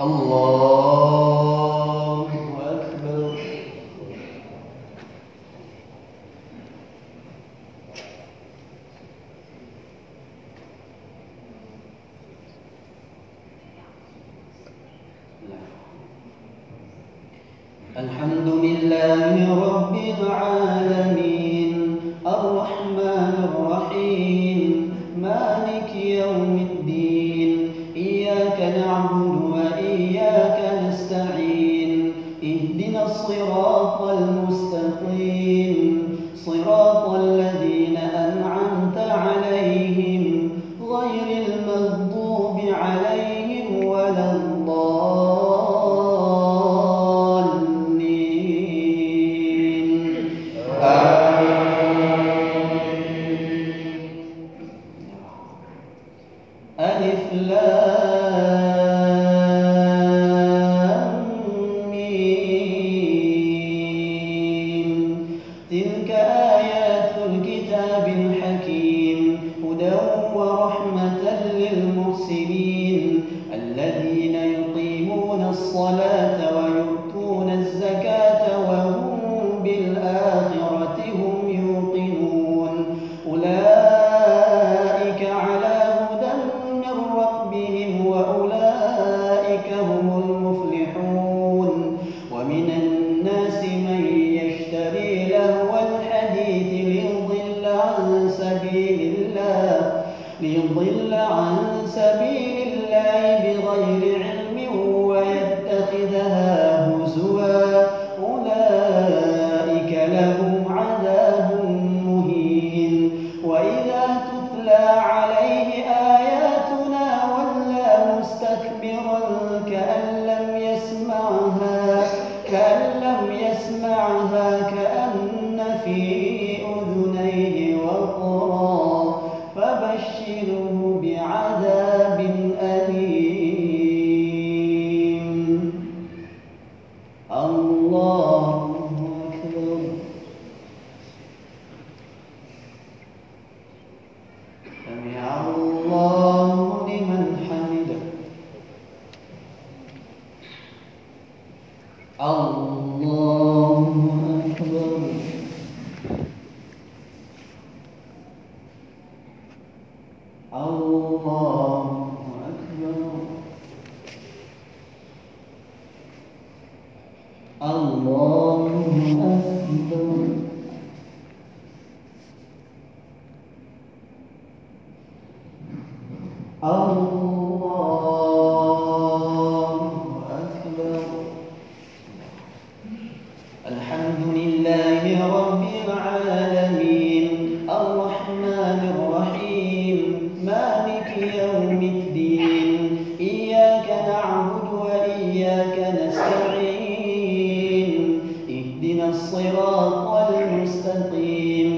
الله الصراط المستقيم.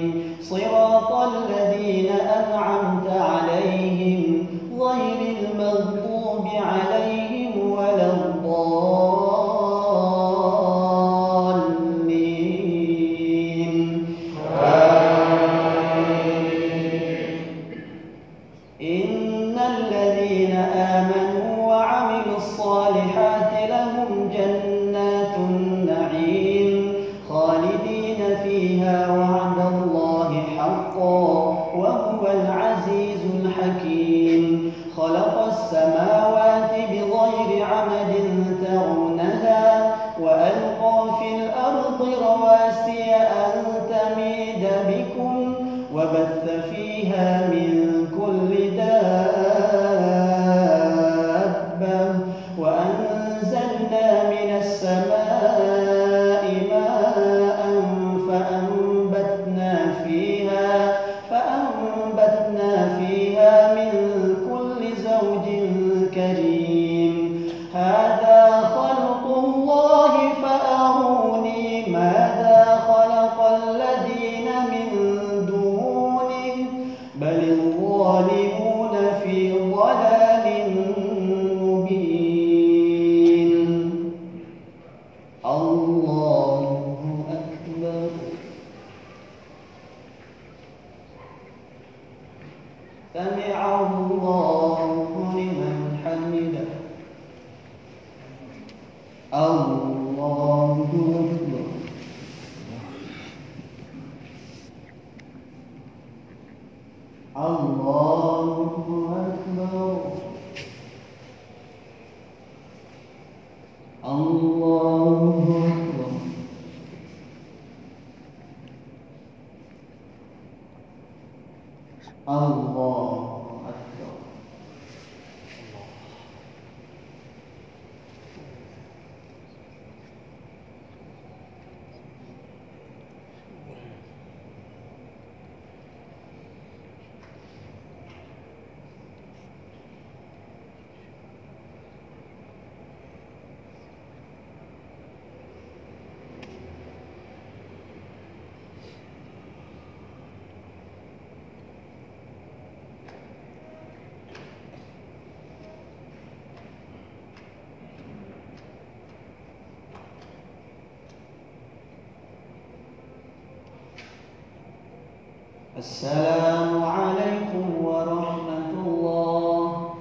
السلام عليكم ورحمة الله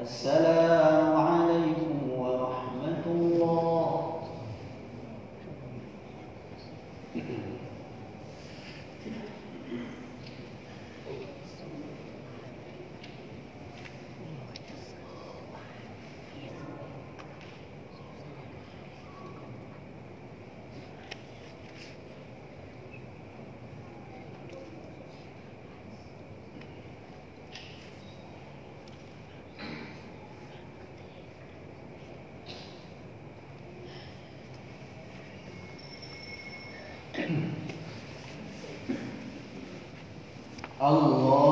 السلام عليكم ورحمة الله الله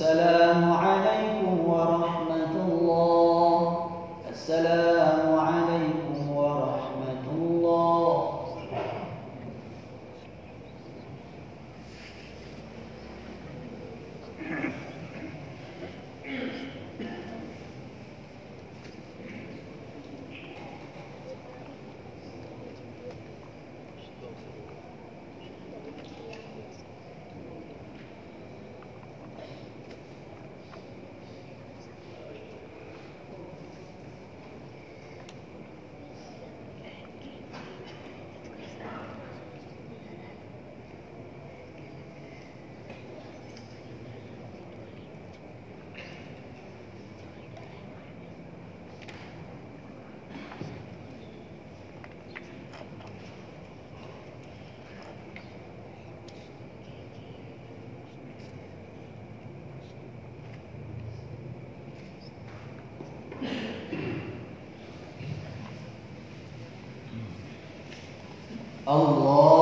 السلام عليكم ورحمة الله السلام عليكم ورحمة الله الله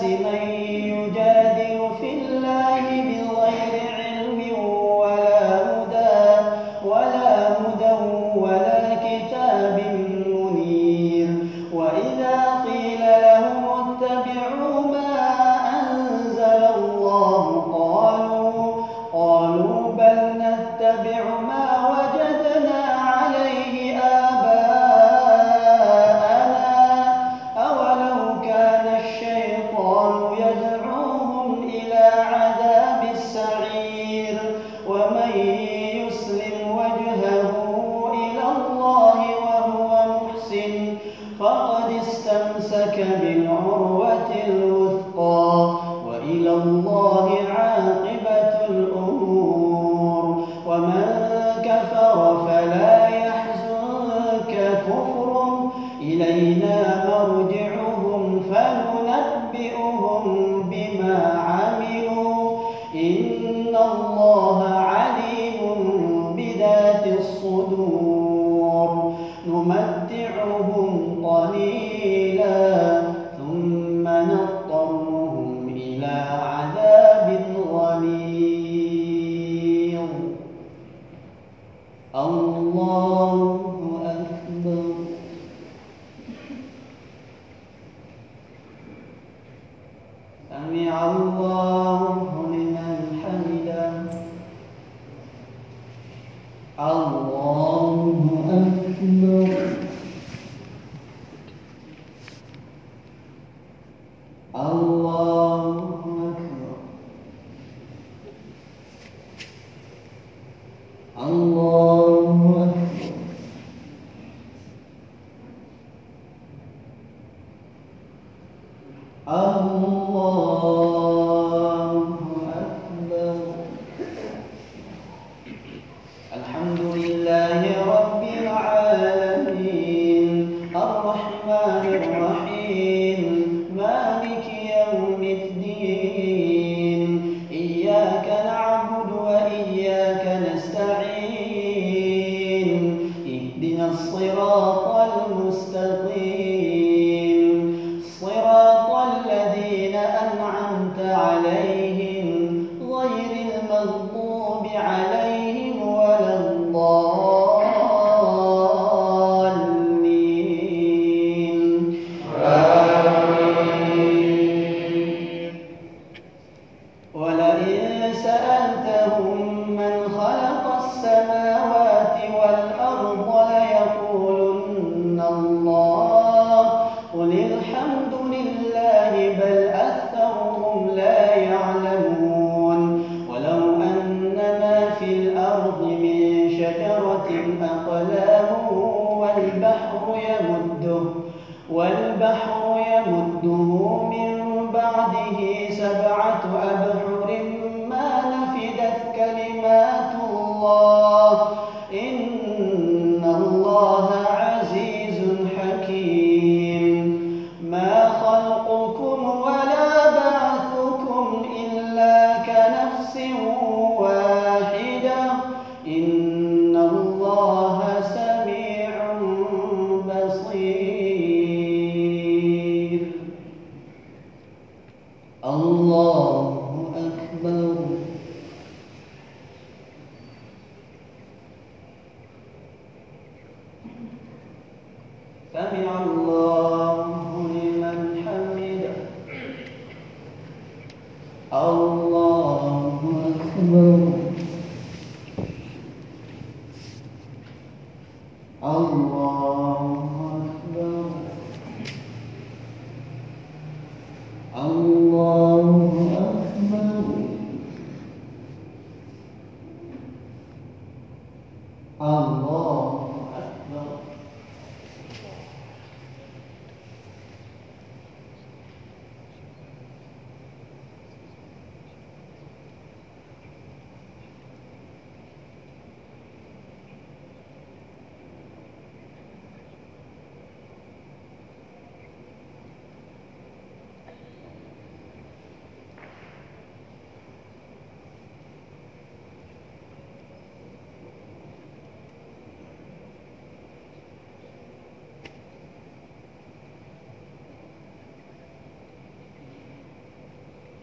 see my الصدور. نمتعهم قليلا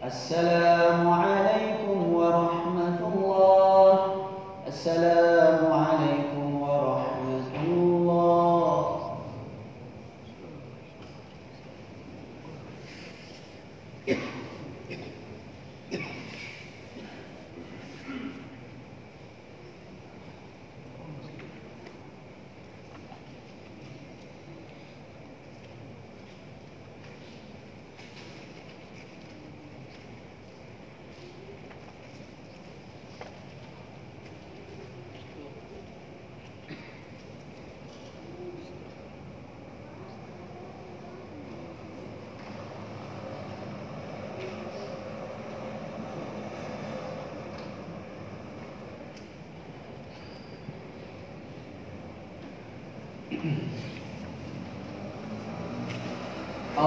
السلام عليكم ورحمة الله السلام عليكم ورحمة الله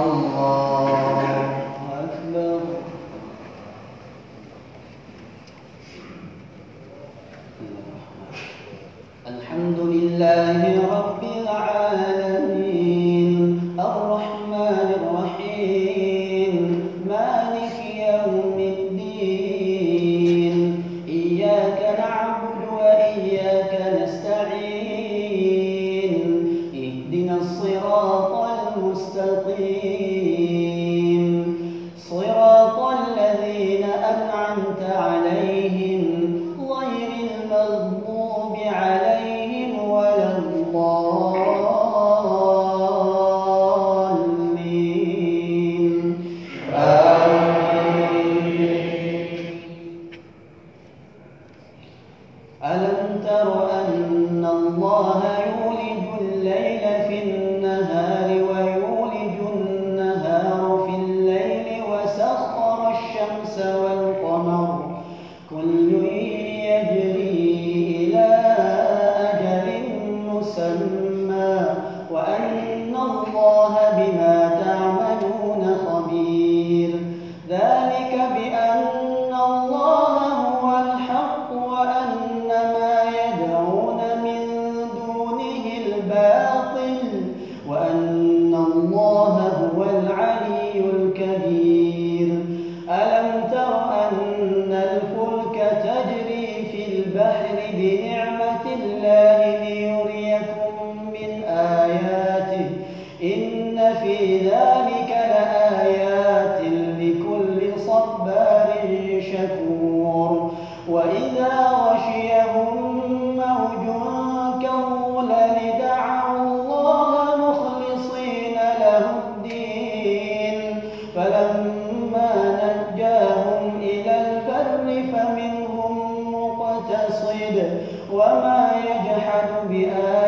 الله. الله وما يجحد بآياتنا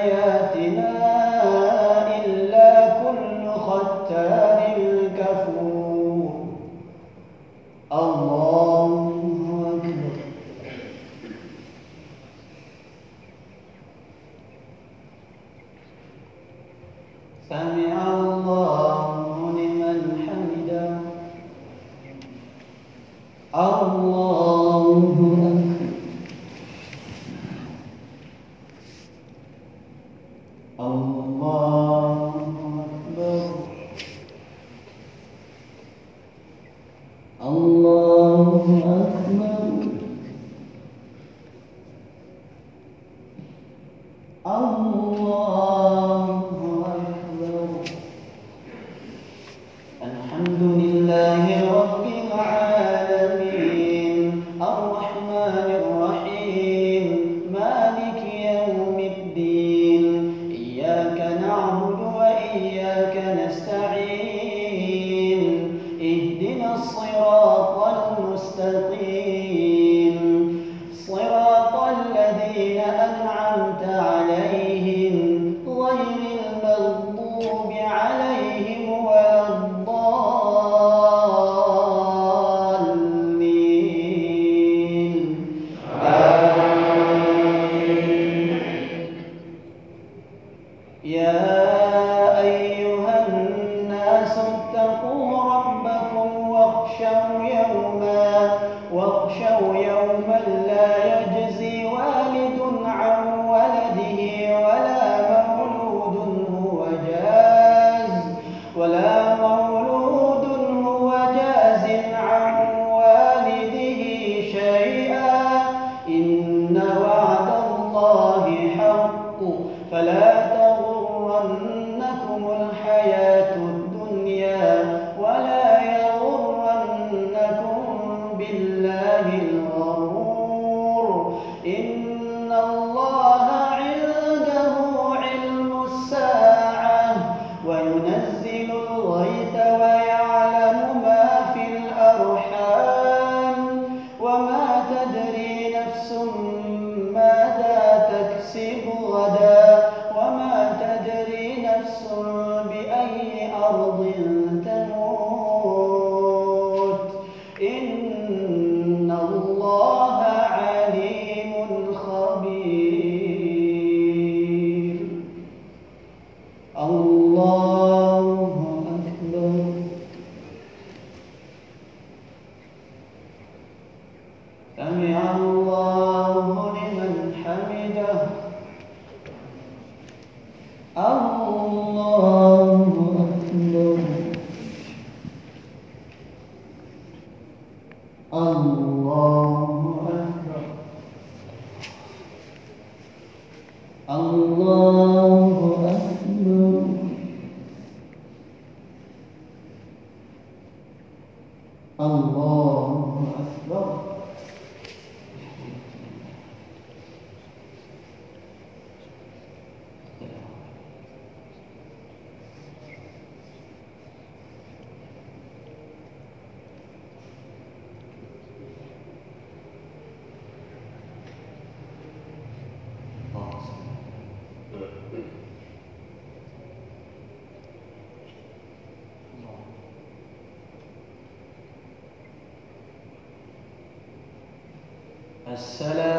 en الله أكبر. السلام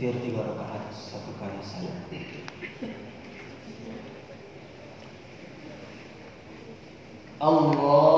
witir tiga rakaat satu kali saja. Allah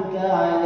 عنك عن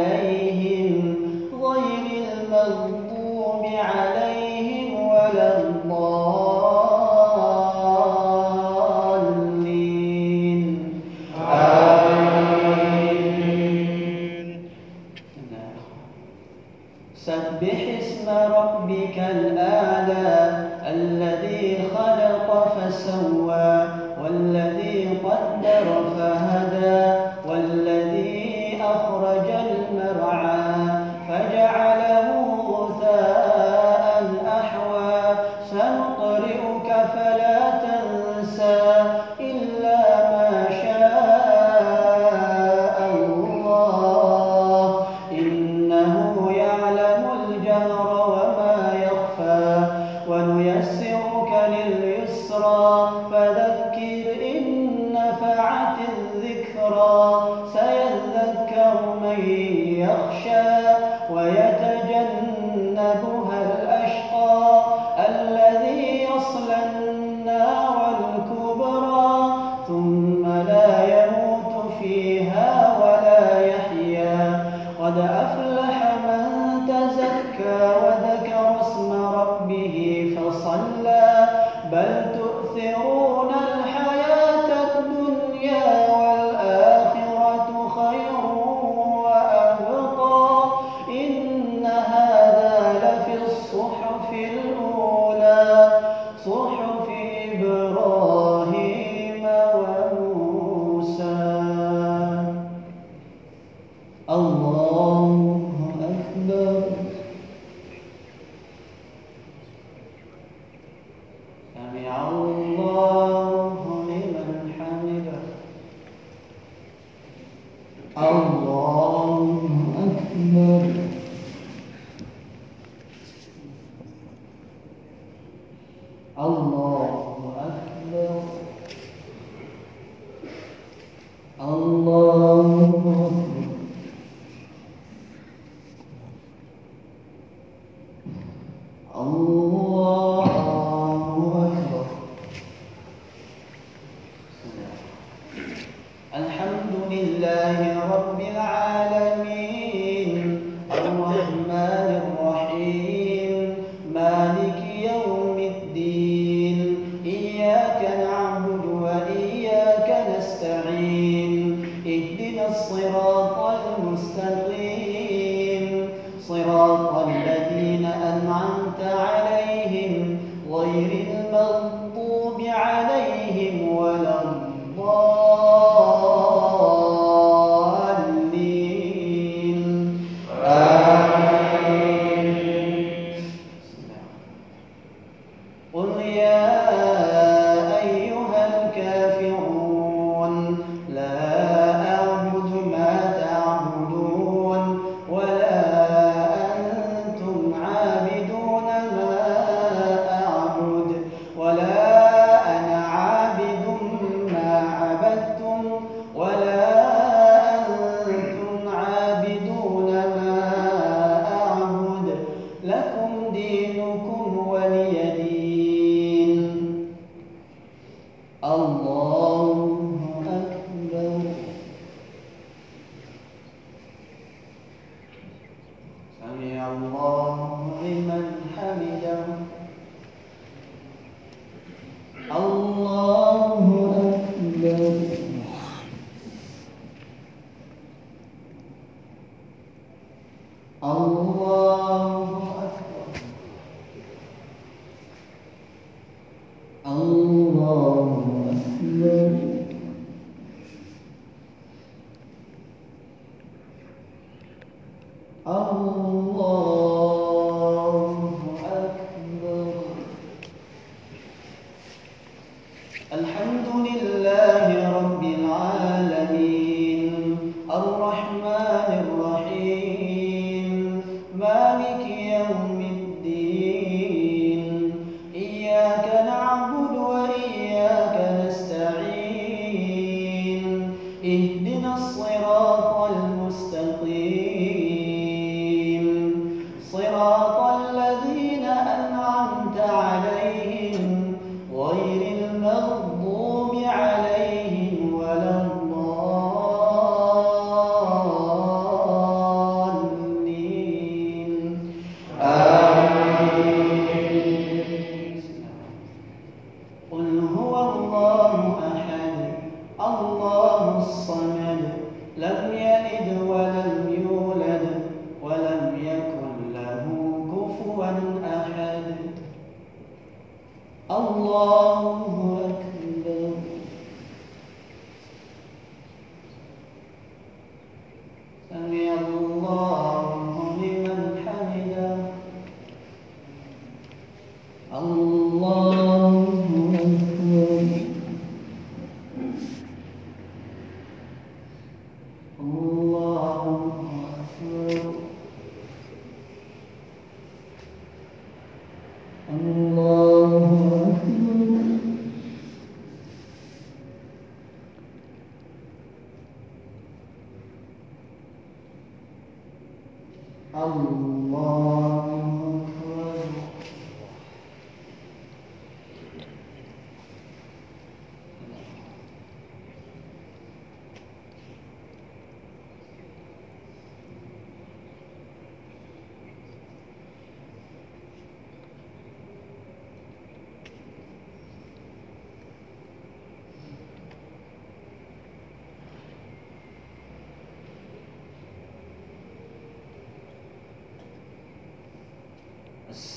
الله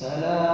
السلام